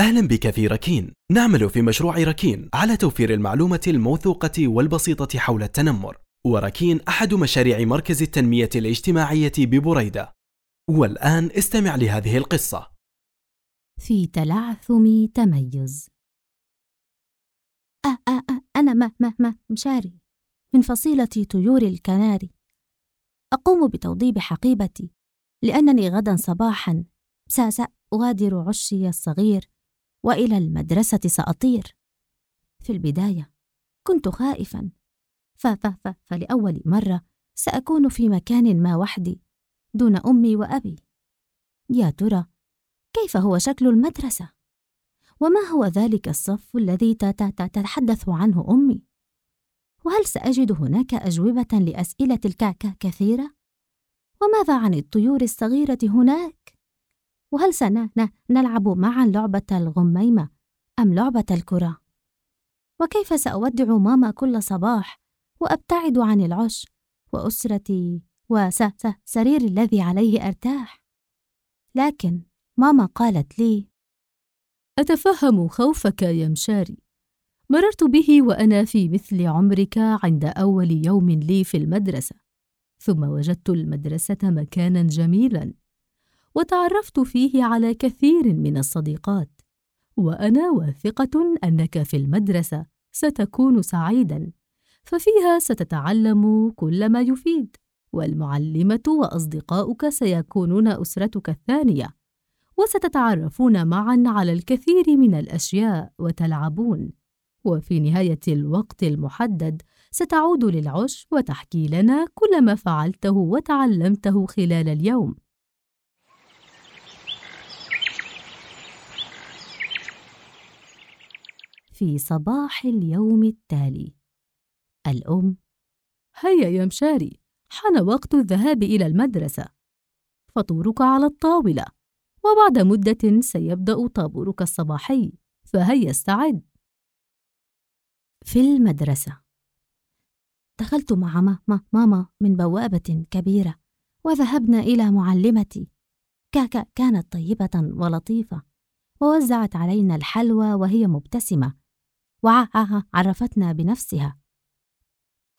أهلا بك في ركين. نعمل في مشروع ركين على توفير المعلومة الموثوقة والبسيطة حول التنمر. وركين أحد مشاريع مركز التنمية الاجتماعية ببريدة. والآن استمع لهذه القصة. في تلعثم تميز. أه أه أه أنا ما ما ما مشاري. من فصيلة طيور الكناري أقوم بتوضيب حقيبتي. لأنني غدا صباحا. سأغادر عشي الصغير. وإلى المدرسة سأطير في البداية كنت خائفا ف ف ف فلأول مرة سأكون في مكان ما وحدي دون أمي وأبي يا ترى كيف هو شكل المدرسة؟ وما هو ذلك الصف الذي تتحدث عنه أمي؟ وهل سأجد هناك أجوبة لأسئلة الكعكة كثيرة؟ وماذا عن الطيور الصغيرة هناك؟ وهل سنلعب معا لعبة الغميمة أم لعبة الكرة؟ وكيف سأودع ماما كل صباح وأبتعد عن العش وأسرتي وسرير الذي عليه أرتاح؟ لكن ماما قالت لي أتفهم خوفك يا مشاري مررت به وأنا في مثل عمرك عند أول يوم لي في المدرسة ثم وجدت المدرسة مكانا جميلا وتعرفت فيه على كثير من الصديقات. وأنا واثقة أنك في المدرسة ستكون سعيدا ففيها ستتعلم كل ما يفيد والمعلمة وأصدقاؤك سيكونون أسرتك الثانية وستتعرفون معا على الكثير من الأشياء وتلعبون. وفي نهاية الوقت المحدد ستعود للعش وتحكي لنا كل ما فعلته وتعلمته خلال اليوم. في صباح اليوم التالي. الأم هيا يا مشاري حان وقت الذهاب إلى المدرسة. فطورك على الطاولة وبعد مدة سيبدأ طابورك الصباحي فهيا استعد. في المدرسة دخلت مع ماما من بوابة كبيرة وذهبنا إلى معلمتي. كاكا كانت طيبة ولطيفة ووزعت علينا الحلوى وهي مبتسمة. وعرفتنا بنفسها.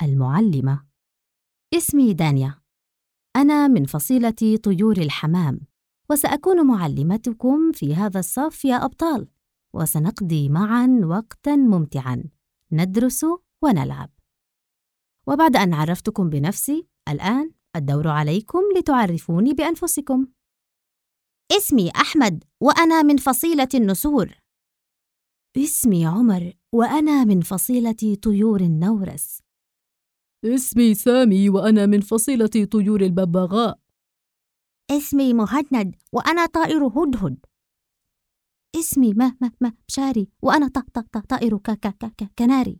المعلمة. اسمي دانيا. أنا من فصيلة طيور الحمام وسأكون معلمتكم في هذا الصف يا أبطال وسنقضي معا وقتا ممتعا. ندرس ونلعب. وبعد أن عرفتكم بنفسي الآن الدور عليكم لتعرفوني بأنفسكم. اسمي أحمد وأنا من فصيلة النسور. اسمي عمر. وأنا من فصيلة طيور النورس. اسمي سامي وأنا من فصيلة طيور الببغاء. اسمي مهند وأنا طائر هدهد. اسمي ما ما ما بشاري وأنا ط ط ط طائر ك ك ك كناري.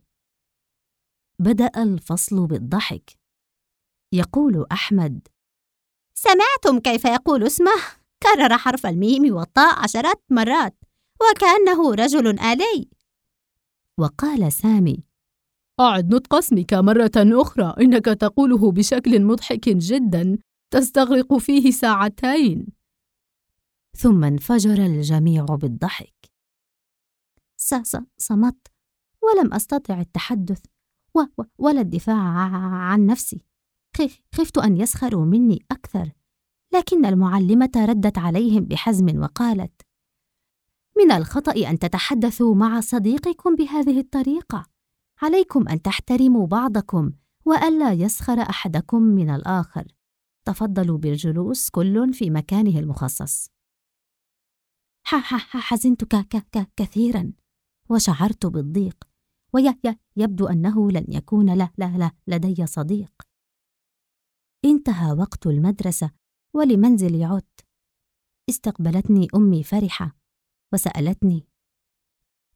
بدأ الفصل بالضحك. يقول أحمد سمعتم كيف يقول اسمه؟ كرر حرف الميم والطاء عشرات مرات وكأنه رجل آلي. وقال سامي أعد نطق اسمك مرة أخرى إنك تقوله بشكل مضحك جدا تستغرق فيه ساعتين. ثم انفجر الجميع بالضحك. صمت ولم أستطع التحدث و ولا الدفاع عن نفسي. خفت أن يسخروا مني أكثر لكن المعلمة ردت عليهم بحزم وقالت من الخطأ أن تتحدثوا مع صديقكم بهذه الطريقة. عليكم أن تحترموا بعضكم وألا يسخر أحدكم من الآخر. تفضلوا بالجلوس كل في مكانه المخصص. حزنت كثيرا وشعرت بالضيق. ويبدو أنه لن يكون لا لا لا لدي صديق. انتهى وقت المدرسة ولمنزلي عدت استقبلتني أمي فرحة. وسألتني.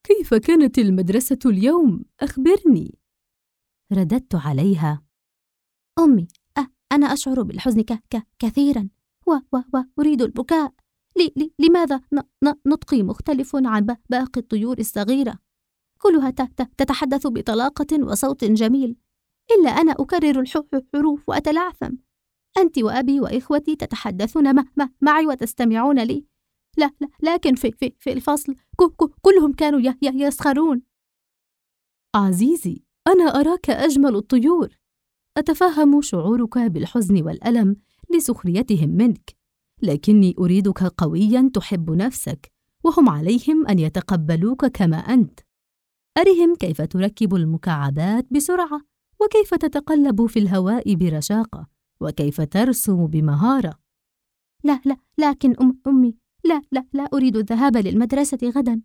كيف كانت المدرسة اليوم؟ أخبرني. رددت عليها. أمي أه أنا أشعر بالحزن ك ك كثيرا. و و وأريد البكاء. لي لي لماذا ن ن نطقي مختلف عن باقي الطيور الصغيرة؟ كلها ت ت تتحدث بطلاقة وصوت جميل. إلا أنا أكرر الحروف وأتلعثم. أنت وأبي وإخوتي تتحدثون م م معي وتستمعون لي. لا لا لكن في في في الفصل كلهم كانوا يسخرون. عزيزي أنا أراك أجمل الطيور. أتفهم شعورك بالحزن والألم لسخريتهم منك لكني أريدك قويا تحب نفسك وهم عليهم أن يتقبلوك كما أنت. أرهم كيف تركب المكعبات بسرعة وكيف تتقلب في الهواء برشاقة وكيف ترسم بمهارة. لا لا لكن أم أمي لا لا لا أريد الذهاب للمدرسة غدا.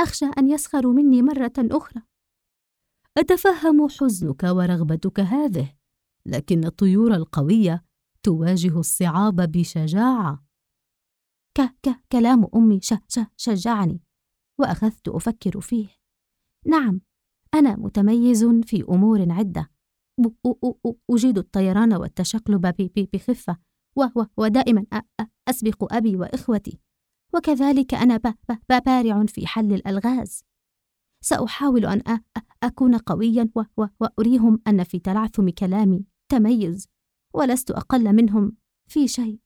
أخشى أن يسخروا مني مرة أخرى. أتفهم حزنك ورغبتك هذه لكن الطيور القوية تواجه الصعاب بشجاعة. ك ك كلام أمي ش ش شجعني وأخذت أفكر فيه. نعم أنا متميز في أمور عدة. أجيد الطيران والتشقلب بخفة ودائما أسبق أبي وإخوتي وكذلك أنا بارع في حل الألغاز. سأحاول أن أكون قويا وأريهم أن في تلعثم كلامي. تميز ولست أقل منهم في شيء.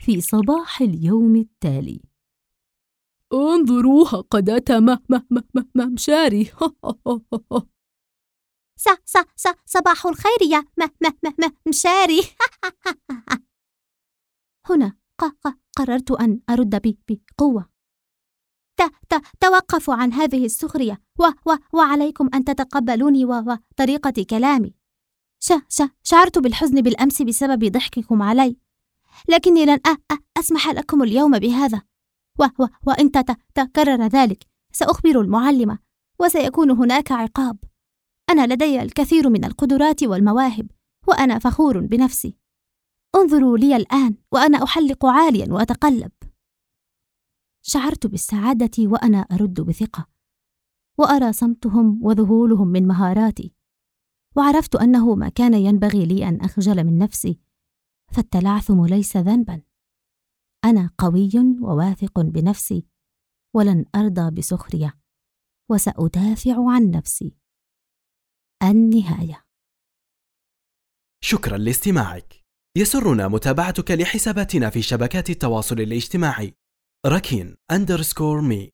في صباح اليوم التالي. انظروها قد أتى ممشاري. ص ص ص صباح الخير يا م م م مشاري. هنا ق ق قررت أن أرد بقوة. ت ت توقفوا عن هذه السخرية. و و وعليكم أن تتقبلوني و وطريقة كلامي. ش ش شعرت بالحزن بالأمس بسبب ضحككم علي. لكني لن أ أ أسمح لكم اليوم بهذا. و و وإن تكرر ذلك سأخبر المعلمة وسيكون هناك عقاب. أنا لدي الكثير من القدرات والمواهب وأنا فخور بنفسي. انظروا لي الآن وأنا أحلق عاليا وأتقلب. شعرت بالسعادة وأنا أرد بثقة وأرى صمتهم وذهولهم من مهاراتي وعرفت أنه ما كان ينبغي لي أن أخجل من نفسي فالتلعثم ليس ذنبا. أنا قوي وواثق بنفسي ولن أرضى بسخرية وسأدافع عن نفسي. النهاية. شكرا لاستماعك. يسرنا متابعتك لحساباتنا في شبكات التواصل الاجتماعي. ركين أندرسكور مي.